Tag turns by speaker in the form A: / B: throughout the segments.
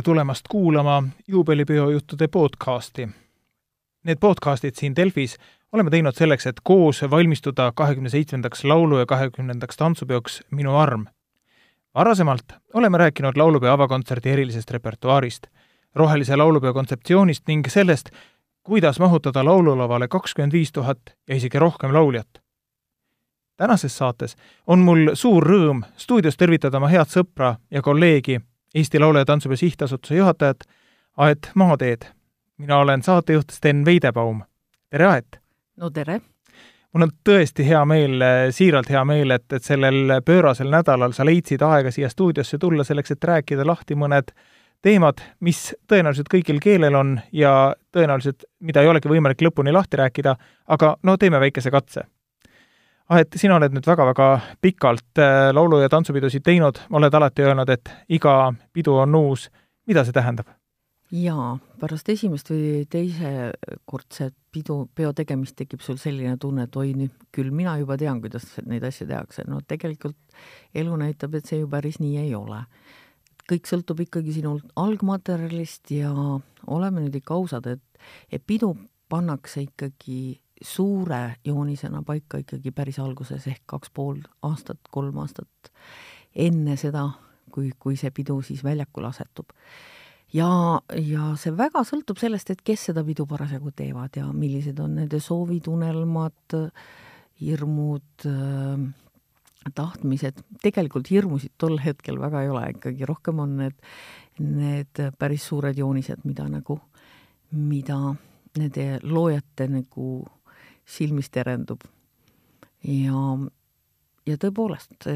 A: tere tulemast kuulama juubelipeo juttude podcasti. Need podcastid siin Delfis oleme teinud selleks, et koos valmistuda kahekümne seitsmendaks laulu- ja kahekümnendaks tantsupeoks Minu arm. varasemalt oleme rääkinud laulupeo avakontserdi erilisest repertuaarist, rohelise laulupeo kontseptsioonist ning sellest, kuidas mahutada laululavale kakskümmend viis tuhat ja isegi rohkem lauljat. tänases saates on mul suur rõõm stuudios tervitada oma head sõpra ja kolleegi, Eesti Laulu- ja Tantsupeo Sihtasutuse juhatajat Aet Maateed. mina olen saatejuht Sten Veidebaum. tere, Aet!
B: no tere!
A: mul on tõesti hea meel, siiralt hea meel, et, et sellel pöörasel nädalal sa leidsid aega siia stuudiosse tulla selleks, et rääkida lahti mõned teemad, mis tõenäoliselt kõigil keelel on ja tõenäoliselt, mida ei olegi võimalik lõpuni lahti rääkida, aga no teeme väikese katse. Aet, sina oled nüüd väga-väga pikalt äh, laulu- ja tantsupidusid teinud, oled alati öelnud, et iga pidu on uus. mida see tähendab?
B: jaa, pärast esimest või teisekordset pidu, peo tegemist tekib sul selline tunne, et oi, nüüd küll mina juba tean, kuidas neid asju tehakse. no tegelikult elu näitab, et see ju päris nii ei ole. kõik sõltub ikkagi sinu algmaterjalist ja oleme nüüd ikka ausad, et, et pidu pannakse ikkagi suure joonisena paika ikkagi päris alguses ehk kaks pool aastat, kolm aastat enne seda, kui, kui see pidu siis väljakule asetub. Ja, ja see väga sõltub sellest, et kes seda pidu parasjagu teevad ja millised on nende soovid, unelmad, hirmud tahtmised, tegelikult hirmusid tol hetkel väga ei ole, ikkagi rohkem on need, need päris suured joonised, mida nagu, mida nende loojate nagu silmis terendub. ja, ja tõepoolest,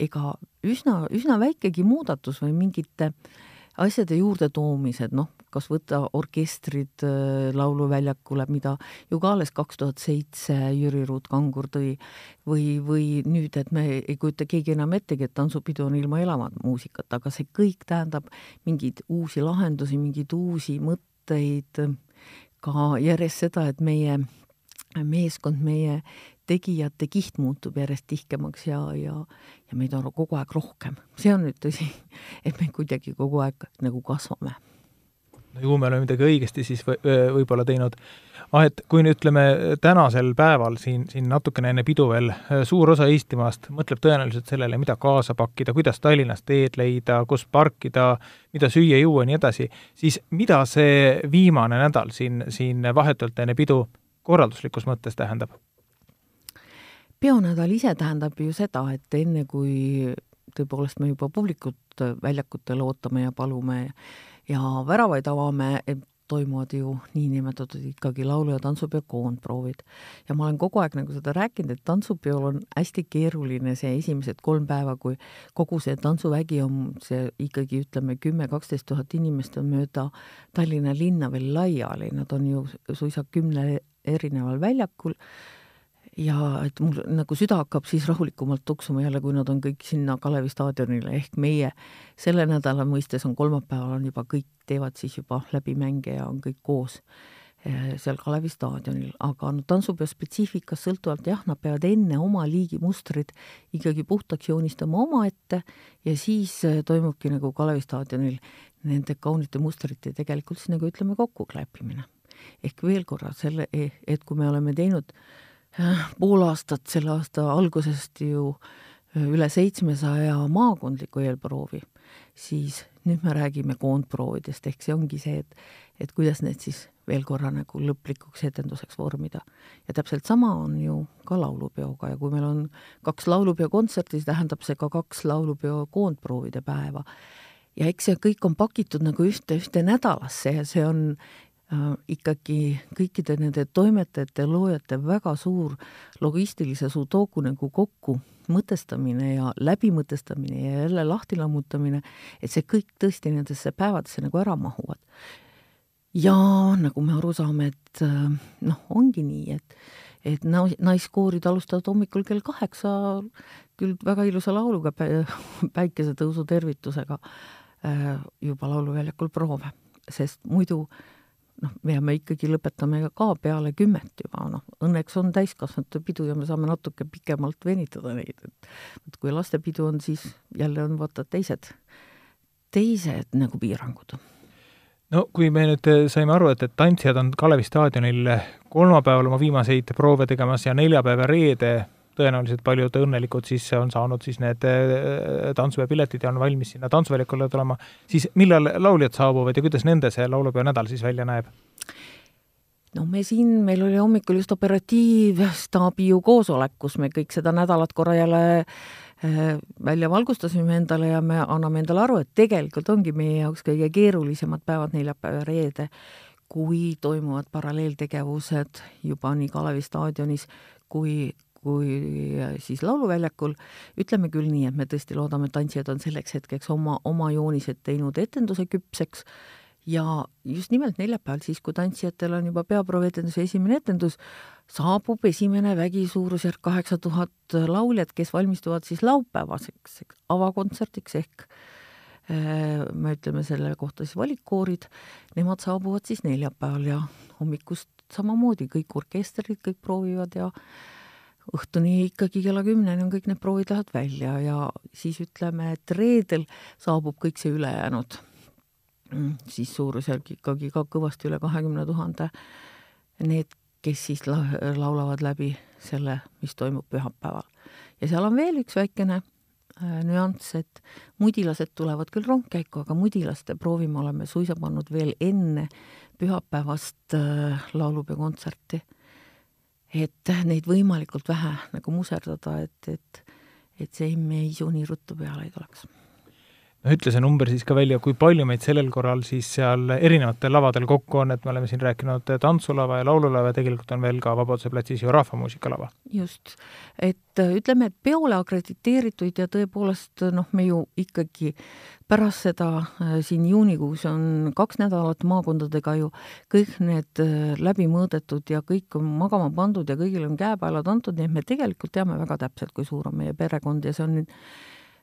B: ega üsna, üsna väikegi muudatus või mingite asjade juurdetoomised, noh, kas võtta orkestrid äh, Lauluväljakule, mida ju ka alles kaks tuhat seitse Jüri Ruut-Kangur tõi, või, või nüüd, et me ei kujuta keegi enam ettegi, et tantsupidu on ilma elavat muusikat, aga see kõik tähendab mingeid uusi lahendusi, mingeid uusi mõtteid, ka järjest seda, et meie meeskond, meie tegijate kiht muutub järjest tihkemaks ja, ja, ja meid on kogu aeg rohkem. see on nüüd tõsi, et me kuidagi kogu aeg nagu kasvame.
A: no ju me oleme midagi õigesti siis või, võib-olla teinud. ah, et kui nüüd ütleme tänasel päeval siin, siin natukene enne pidu veel, suur osa Eestimaast mõtleb tõenäoliselt sellele, mida kaasa pakkida, kuidas Tallinnas teed leida, kus parkida, mida süüa-juua ja nii edasi, siis mida see viimane nädal siin, siin vahetult enne pidu korralduslikus mõttes tähendab?
B: peonädal ise tähendab ju seda, et enne kui tõepoolest me juba publikut väljakutel ootame ja palume ja väravaid avame, toimuvad ju niinimetatud ikkagi laulu- ja tantsupeo koondproovid. ja ma olen kogu aeg nagu seda rääkinud, et tantsupeol on hästi keeruline see esimesed kolm päeva, kui kogu see tantsuvägi on see ikkagi ütleme, kümme-kaksteist tuhat inimest on mööda Tallinna linna veel laiali, nad on ju suisa kümnel erineval väljakul. Ja et mul nagu süda hakkab siis rahulikumalt tuksuma jälle, kui nad on kõik sinna Kalevi staadionile, ehk meie selle nädala mõistes on kolmapäeval on juba kõik, teevad siis juba läbi mänge ja on kõik koos eh, seal Kalevi staadionil, aga no tantsupeo spetsiifikast sõltuvalt jah, nad peavad enne oma liigi mustrid ikkagi puhtaks joonistama omaette ja siis eh, toimubki nagu Kalevi staadionil nende kaunite mustrite tegelikult siis nagu ütleme, kokkukläppimine. Ehk veel korra selle, et kui me oleme teinud äh, pool aastat selle aasta algusest ju üle seitsmesaja maakondliku eelproovi, siis nüüd me räägime koondproovidest, ehk see ongi see, et, et kuidas need siis veel korra nagu lõplikuks etenduseks vormida. ja täpselt sama on ju ka laulupeoga ja kui meil on kaks laulupeo kontserti, siis tähendab see ka kaks laulupeo koondproovide päeva. ja eks see kõik on pakitud nagu ühte, ühte nädalasse ja see on Äh, ikkagi kõikide nende toimetajate, loojate väga suur logistilise sudoku nagu kokku mõtestamine ja läbimõtestamine ja jälle lahti lammutamine, et see kõik tõesti nendesse päevadesse nagu ära mahuvad. ja nagu me aru saame, et äh, noh, ongi nii, et et naiskoorid alustavad hommikul kell kaheksa küll väga ilusa lauluga pä, päikesetõusu tervitusega äh, juba lauluväljakul proove, sest muidu äh, noh, me ikkagi lõpetame ka peale kümmet juba, noh, õnneks on täiskasvanute pidu ja me saame natuke pikemalt venitada neid, et et kui lastepidu on, siis jälle on vaata teised, teised nagu piirangud.
A: No kui me nüüd äh, saime aru, et, et tantsijad on Kalevi staadionil kolmapäeval oma viimaseid proove tegemas ja neljapäev ja reede tõenäoliselt paljud õnnelikud siis on saanud siis need äh, tantsupeopiletid ja on valmis sinna tantsuväljakule tulema, siis millal lauljad saabuvad ja kuidas nende see laulupeo nädal siis välja näeb?
B: no me siin, meil oli hommikul just operatiivstaabi ju koosolek, kus me kõik seda nädalat korra jälle äh, välja valgustasime endale ja me anname endale aru, et tegelikult ongi meie jaoks kõige keerulisemad päevad neljapäev ja reede, kui toimuvad paralleeltegevused juba nii Kalevi staadionis kui, kui siis Lauluväljakul, ütleme küll nii, et me tõesti loodame, et tantsijad on selleks hetkeks oma, oma joonised teinud etenduse küpseks. Ja just nimelt neljapäeval, siis kui tantsijatel on juba peaproovietenduse esimene etendus, saabub esimene vägi suurusjärk kaheksa tuhat lauljat, kes valmistuvad siis laupäevaseks avakontserdiks ehk äh, me ütleme selle kohta siis valikkoorid, nemad saabuvad siis neljapäeval ja hommikust samamoodi kõik orkestrid, kõik proovivad ja õhtuni ikkagi kella kümneni on kõik need proovid lähevad välja ja siis ütleme, et reedel saabub kõik see ülejäänud Mm, siis suurusjärk ikkagi ka kõvasti üle kahekümne tuhande. Need, kes siis la-, laulavad läbi selle, mis toimub pühapäeval. ja seal on veel üks väikene äh, nüanss, et mudilased tulevad küll rongkäiku, aga mudilaste proovi me oleme suisa pannud veel enne pühapäevast äh, laulupeokontserti. Et neid võimalikult vähe nagu muserdada, et, et, et see emme-isu nii ruttu peale ei tuleks
A: no ütle see number siis ka välja, kui palju meid sellel korral siis seal erinevatel lavadel kokku on, et me oleme siin rääkinud tantsulava ja laululava ja tegelikult on veel ka Vabaduse platsis ju rahvamuusikalava.
B: just, et äh, ütleme, et peole akrediteerituid ja tõepoolest noh, me ju ikkagi pärast seda äh, siin juunikuus on kaks nädalat maakondadega ju kõik need äh, läbi mõõdetud ja kõik on magama pandud ja kõigil on käepäelad antud, nii et me tegelikult teame väga täpselt, kui suur on meie perekond ja see on nüüd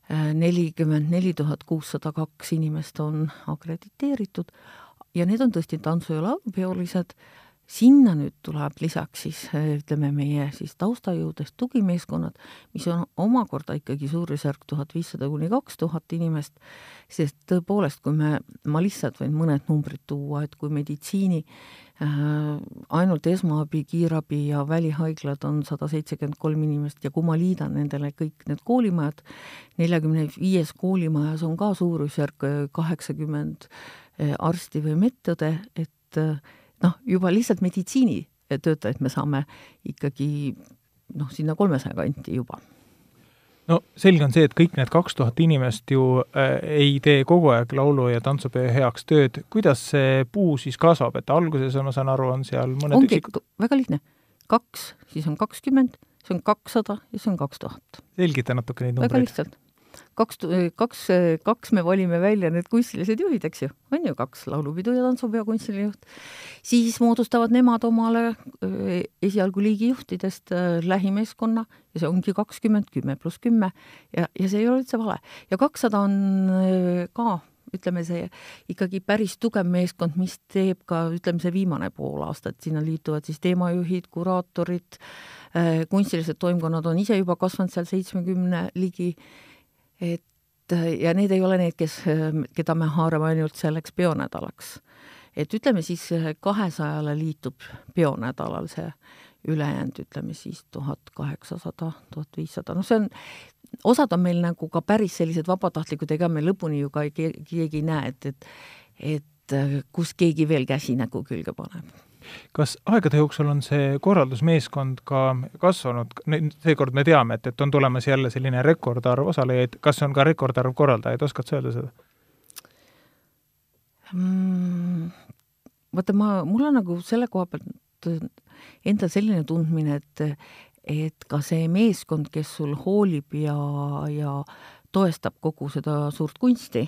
B: nelikümmend neli tuhat kuussada kaks inimest on akrediteeritud. Ja need on tõesti tantsu- ja laulupeolised, sinna nüüd tuleb lisaks siis ütleme, meie siis taustajõudest tugimeeskonnad, mis on omakorda ikkagi suurusjärk tuhat viissada kuni kaks tuhat inimest, sest tõepoolest, kui me, ma lihtsalt võin mõned numbrid tuua, et kui meditsiini ainult esmaabi, kiirabi ja välihaiglad on sada seitsekümmend kolm inimest ja kui ma liidan nendele kõik need koolimajad, neljakümne viies koolimajas on ka suurusjärk äh, kaheksakümmend äh, arsti või medõde, et noh, juba lihtsalt meditsiinitöötajaid me saame ikkagi noh, sinna kolmesaja kanti juba
A: no selge on see, et kõik need kaks tuhat inimest ju äh, ei tee kogu aeg laulu- ja tantsupeo heaks tööd. kuidas see puu siis kasvab, et alguses, ma saan aru, on seal mõned
B: ongi üksikud... väga lihtne. kaks, siis on kakskümmend, see on kakssada ja see on kaks tuhat.
A: selgita natuke neid numbreid.
B: väga lihtsalt kaks, kaks, kaks me valime välja need kunstilised juhid, eks ju, on ju kaks laulupidu ja tantsupeo kunstiline siis moodustavad nemad omale esialgu liigijuhtidest lähimeeskonna ja see ongi kakskümmend, kümme pluss kümme. Ja, ja see ei ole üldse vale. ja kakssada on ka ütleme, see ikkagi päris tugev meeskond, mis teeb ka, ütleme, see viimane pool aastat, sinna liituvad siis teemajuhid, kuraatorid, kunstilised toimkonnad on ise juba kasvanud seal seitsmekümne ligi et ja need ei ole need, kes, keda me haarame ainult selleks peonädalaks. et ütleme siis kahesajale liitub peonädalal see ülejäänud, ütleme siis tuhat kaheksasada, tuhat viissada, noh, see on, osad on meil nagu ka päris sellised vabatahtlikud, ega me lõpuni ju ka ei, keegi ei näe, et, et et kus keegi veel käsi nägu külge paneb
A: kas aegade jooksul on see korraldusmeeskond ka kasvanud, seekord me teame, et, et on tulemas jälle selline rekordarv osalejaid, kas on ka rekordarv korraldajaid, oskad sa öelda seda?
B: Mm,? vaata, ma, mul on nagu selle koha pealt endal selline tundmine, et et ka see meeskond, kes sul hoolib ja, ja toestab kogu seda suurt kunsti,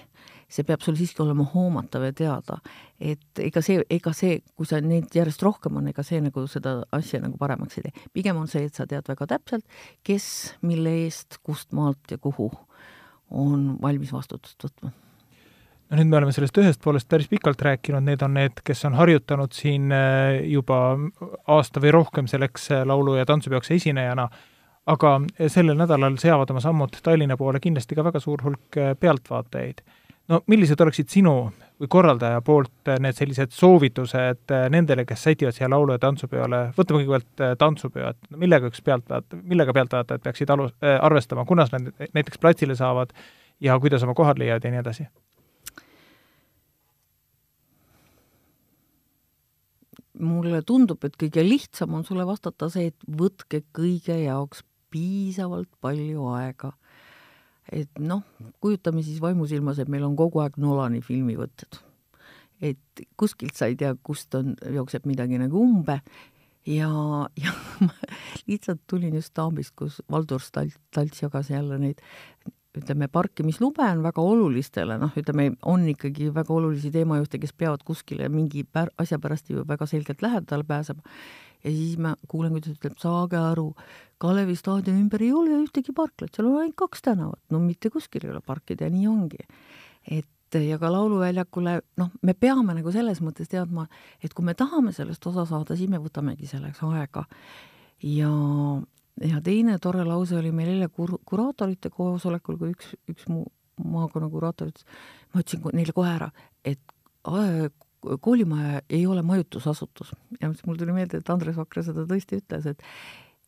B: see peab sul siiski olema hoomatav ja teada, et ega see, ega see, kui sa neid järjest rohkem on, ega see nagu seda asja nagu paremaks ei tee. pigem on see, et sa tead väga täpselt, kes mille eest, kust maalt ja kuhu on valmis vastutust võtma
A: no nüüd me oleme sellest ühest poolest päris pikalt rääkinud, need on need, kes on harjutanud siin äh, juba aasta või rohkem selleks äh, laulu- ja tantsupeoks esinejana, aga sellel nädalal seavad oma sammud Tallinna poole kindlasti ka väga suur hulk äh, pealtvaatajaid no millised oleksid sinu või korraldaja poolt need sellised soovitused nendele, kes sätivad siia laulu- ja tantsupeole, võtame kõigepealt tantsupeo, et millega üks pealtvaatajad, millega pealtvaatajad peaksid alu-, arvestama, kunas nad näiteks platsile saavad ja kuidas oma kohad leiavad ja nii edasi?
B: mulle tundub, et kõige lihtsam on sulle vastata see, et võtke kõige jaoks piisavalt palju aega et noh, kujutame siis vaimusilmas, et meil on kogu aeg Nolani filmivõtted. et kuskilt sa ei tea, kust on, jookseb midagi nagu umbe. Ja, ja ma lihtsalt tulin just Taambist, kus Valdur Stalts, Stalts jagas jälle neid ütleme, parkimislube on väga olulistele, noh, ütleme, on ikkagi väga olulisi teemajuhte, kes peavad kuskile mingi pär-, asja pärast ju väga selgelt lähedale pääsema ja siis ma kuulen, kuidas ütleb, saage aru, Kalevi staadioni ümber ei ole ühtegi parklat, seal on ainult kaks tänavat, no mitte kuskil ei ole parkida ja nii ongi. et ja ka Lauluväljakule, noh, me peame nagu selles mõttes teadma, et kui me tahame sellest osa saada, siis me võtamegi selleks aega. ja, ja teine tore lause oli meil eile kur-, kuraatorite koosolekul, kui üks, üks mu maakonna kuraator ütles, ma ütlesin neile kohe ära, et koolimaja ei ole majutusasutus. Ja siis mul tuli meelde, et Andres Vakra seda tõesti ütles, et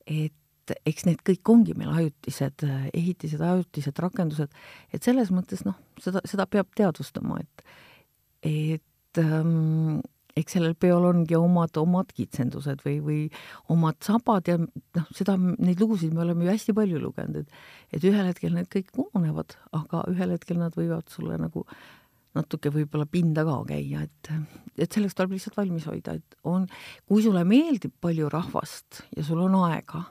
B: et eks need kõik ongi meil ajutised ehitised, ajutised rakendused, et selles mõttes noh, seda, seda peab teadvustama, et et ähm, eks sellel peol ongi omad, omad kitsendused või, või omad sabad ja noh, seda, neid lugusid me oleme ju hästi palju lugenud, et et ühel hetkel need kõik ununevad, aga ühel hetkel nad võivad sulle nagu natuke võib-olla pinda ka käia, et, et selleks tuleb lihtsalt valmis hoida, et on, kui sulle meeldib palju rahvast ja sul on aega,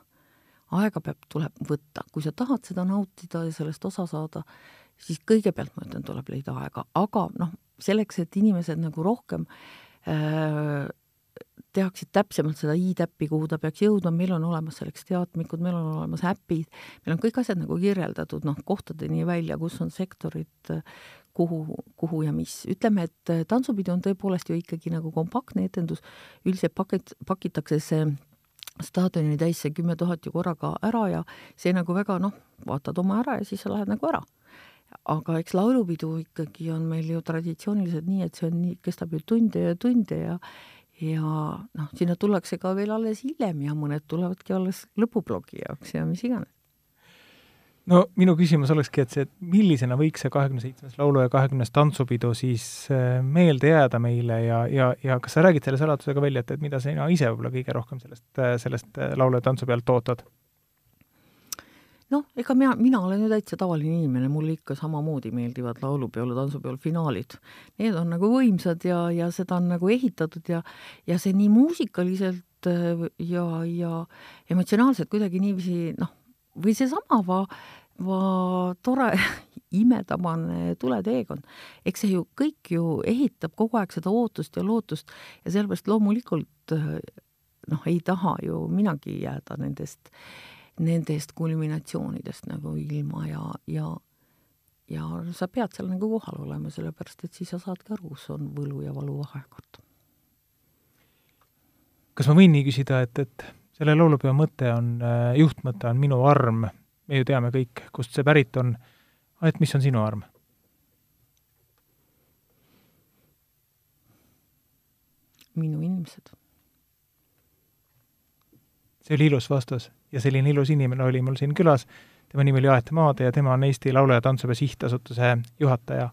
B: aega peab, tuleb võtta, kui sa tahad seda nautida ja sellest osa saada, siis kõigepealt ma ütlen, tuleb leida aega, aga noh, selleks, et inimesed nagu rohkem äh, tehaksid täpsemalt seda i-täppi, kuhu ta peaks jõudma, meil on olemas selleks teadmikud, meil on olemas äpid, meil on kõik asjad nagu kirjeldatud, noh, kohtadeni välja, kus on sektorid, kuhu, kuhu ja mis. ütleme, et äh, tantsupidu on tõepoolest ju ikkagi nagu kompaktne etendus, üldiselt paket, pakitakse see staadionini täis see kümme tuhat ju korraga ära ja see nagu väga noh, vaatad oma ära ja siis sa lähed nagu ära. aga eks laulupidu ikkagi on meil ju traditsiooniliselt nii, et see on nii, kestab ju tunde ja tunde ja ja noh, sinna tullakse ka veel alles hiljem ja mõned tulevadki alles lõpuploki jaoks ja mis iganes
A: no minu küsimus olekski, et see, et millisena võiks see kahekümne seitsmes laulu- ja kahekümnes tantsupidu siis äh, meelde jääda meile ja, ja, ja kas sa räägid selle saladuse ka välja, et, et mida sina ise võib-olla kõige rohkem sellest, äh, sellest äh, laulu- ja tantsu pealt ootad?
B: noh, ega mina, mina olen ju täitsa tavaline inimene, mulle ikka samamoodi meeldivad laulupeol ja tantsupeol finaalid. Need on nagu võimsad ja, ja seda on nagu ehitatud ja, ja see nii muusikaliselt ja, ja emotsionaalselt kuidagi niiviisi noh, või seesama va, va tore imetabane tuleteekond. eks see ju kõik ju ehitab kogu aeg seda ootust ja lootust ja sellepärast loomulikult noh, ei taha ju minagi jääda nendest, nendest kulminatsioonidest nagu ilma ja, ja ja sa pead seal nagu kohal olema, sellepärast et siis sa saadki aru, kus on võlu ja valu vahekord.
A: kas ma võin nii küsida, et, et selle laulupeo mõte on, äh, juhtmõte on Minu arm, me ju teame kõik, kust see pärit on, et mis on sinu arm?
B: minu inimesed.
A: see oli ilus vastus ja selline ilus inimene oli mul siin külas, tema nimi oli Aet Maade ja tema on Eesti Laulu- ja Tantsupeo Sihtasutuse juhataja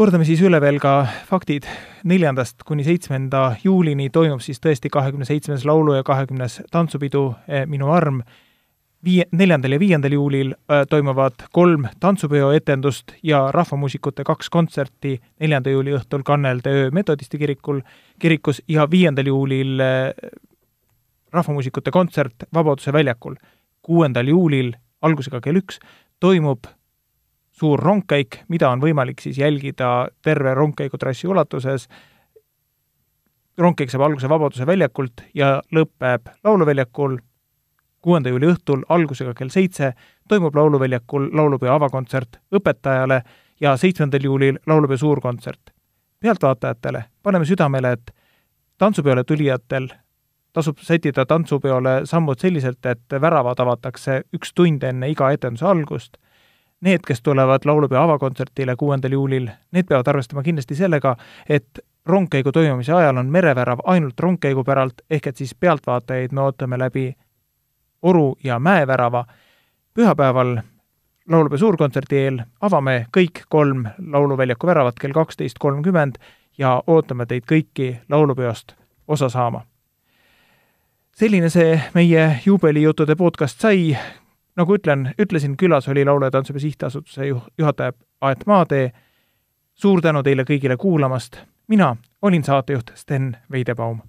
A: kordame siis üle veel ka faktid. neljandast kuni seitsmenda juulini toimub siis tõesti kahekümne seitsmes laulu- ja kahekümnes tantsupidu eh, Minu arm. Viie, neljandal ja viiendal juulil äh, toimuvad kolm tantsupeo etendust ja rahvamuusikute kaks kontserti neljanda juuli õhtul Kannelde öö metodisti kirikul, kirikus ja viiendal juulil äh, rahvamuusikute kontsert Vabaduse väljakul. kuuendal juulil algusega kell üks toimub suur rongkäik, mida on võimalik siis jälgida terve rongkäigutrassi ulatuses. rongkäik saab alguse Vabaduse väljakult ja lõpeb Lauluväljakul. kuuenda juuli õhtul algusega kell seitse toimub Lauluväljakul laulupeo avakontsert õpetajale ja seitsmendal juulil laulupeo suurkontsert. pealtvaatajatele paneme südamele, et tantsupeole tulijatel tasub sättida tantsupeole sammud selliselt, et väravad avatakse üks tund enne iga etenduse algust need, kes tulevad laulupeo avakontserdile kuuendal juulil, need peavad arvestama kindlasti sellega, et rongkäigu toimumise ajal on merevärav ainult rongkäigu päralt, ehk et siis pealtvaatajaid me ootame läbi Oru ja Mäevärava. pühapäeval laulupeo suurkontserdi eel avame kõik kolm lauluväljaku väravat kell kaksteist kolmkümmend ja ootame teid kõiki laulupeost osa saama. selline see meie juubelijuttude podcast sai, nagu ütlen, ütlesin, külas oli Laulu- ja Tantsupeo Sihtasutuse juh-, juhataja Aet Maatee, suur tänu teile kõigile kuulamast, mina olin saatejuht Sten Veidebaum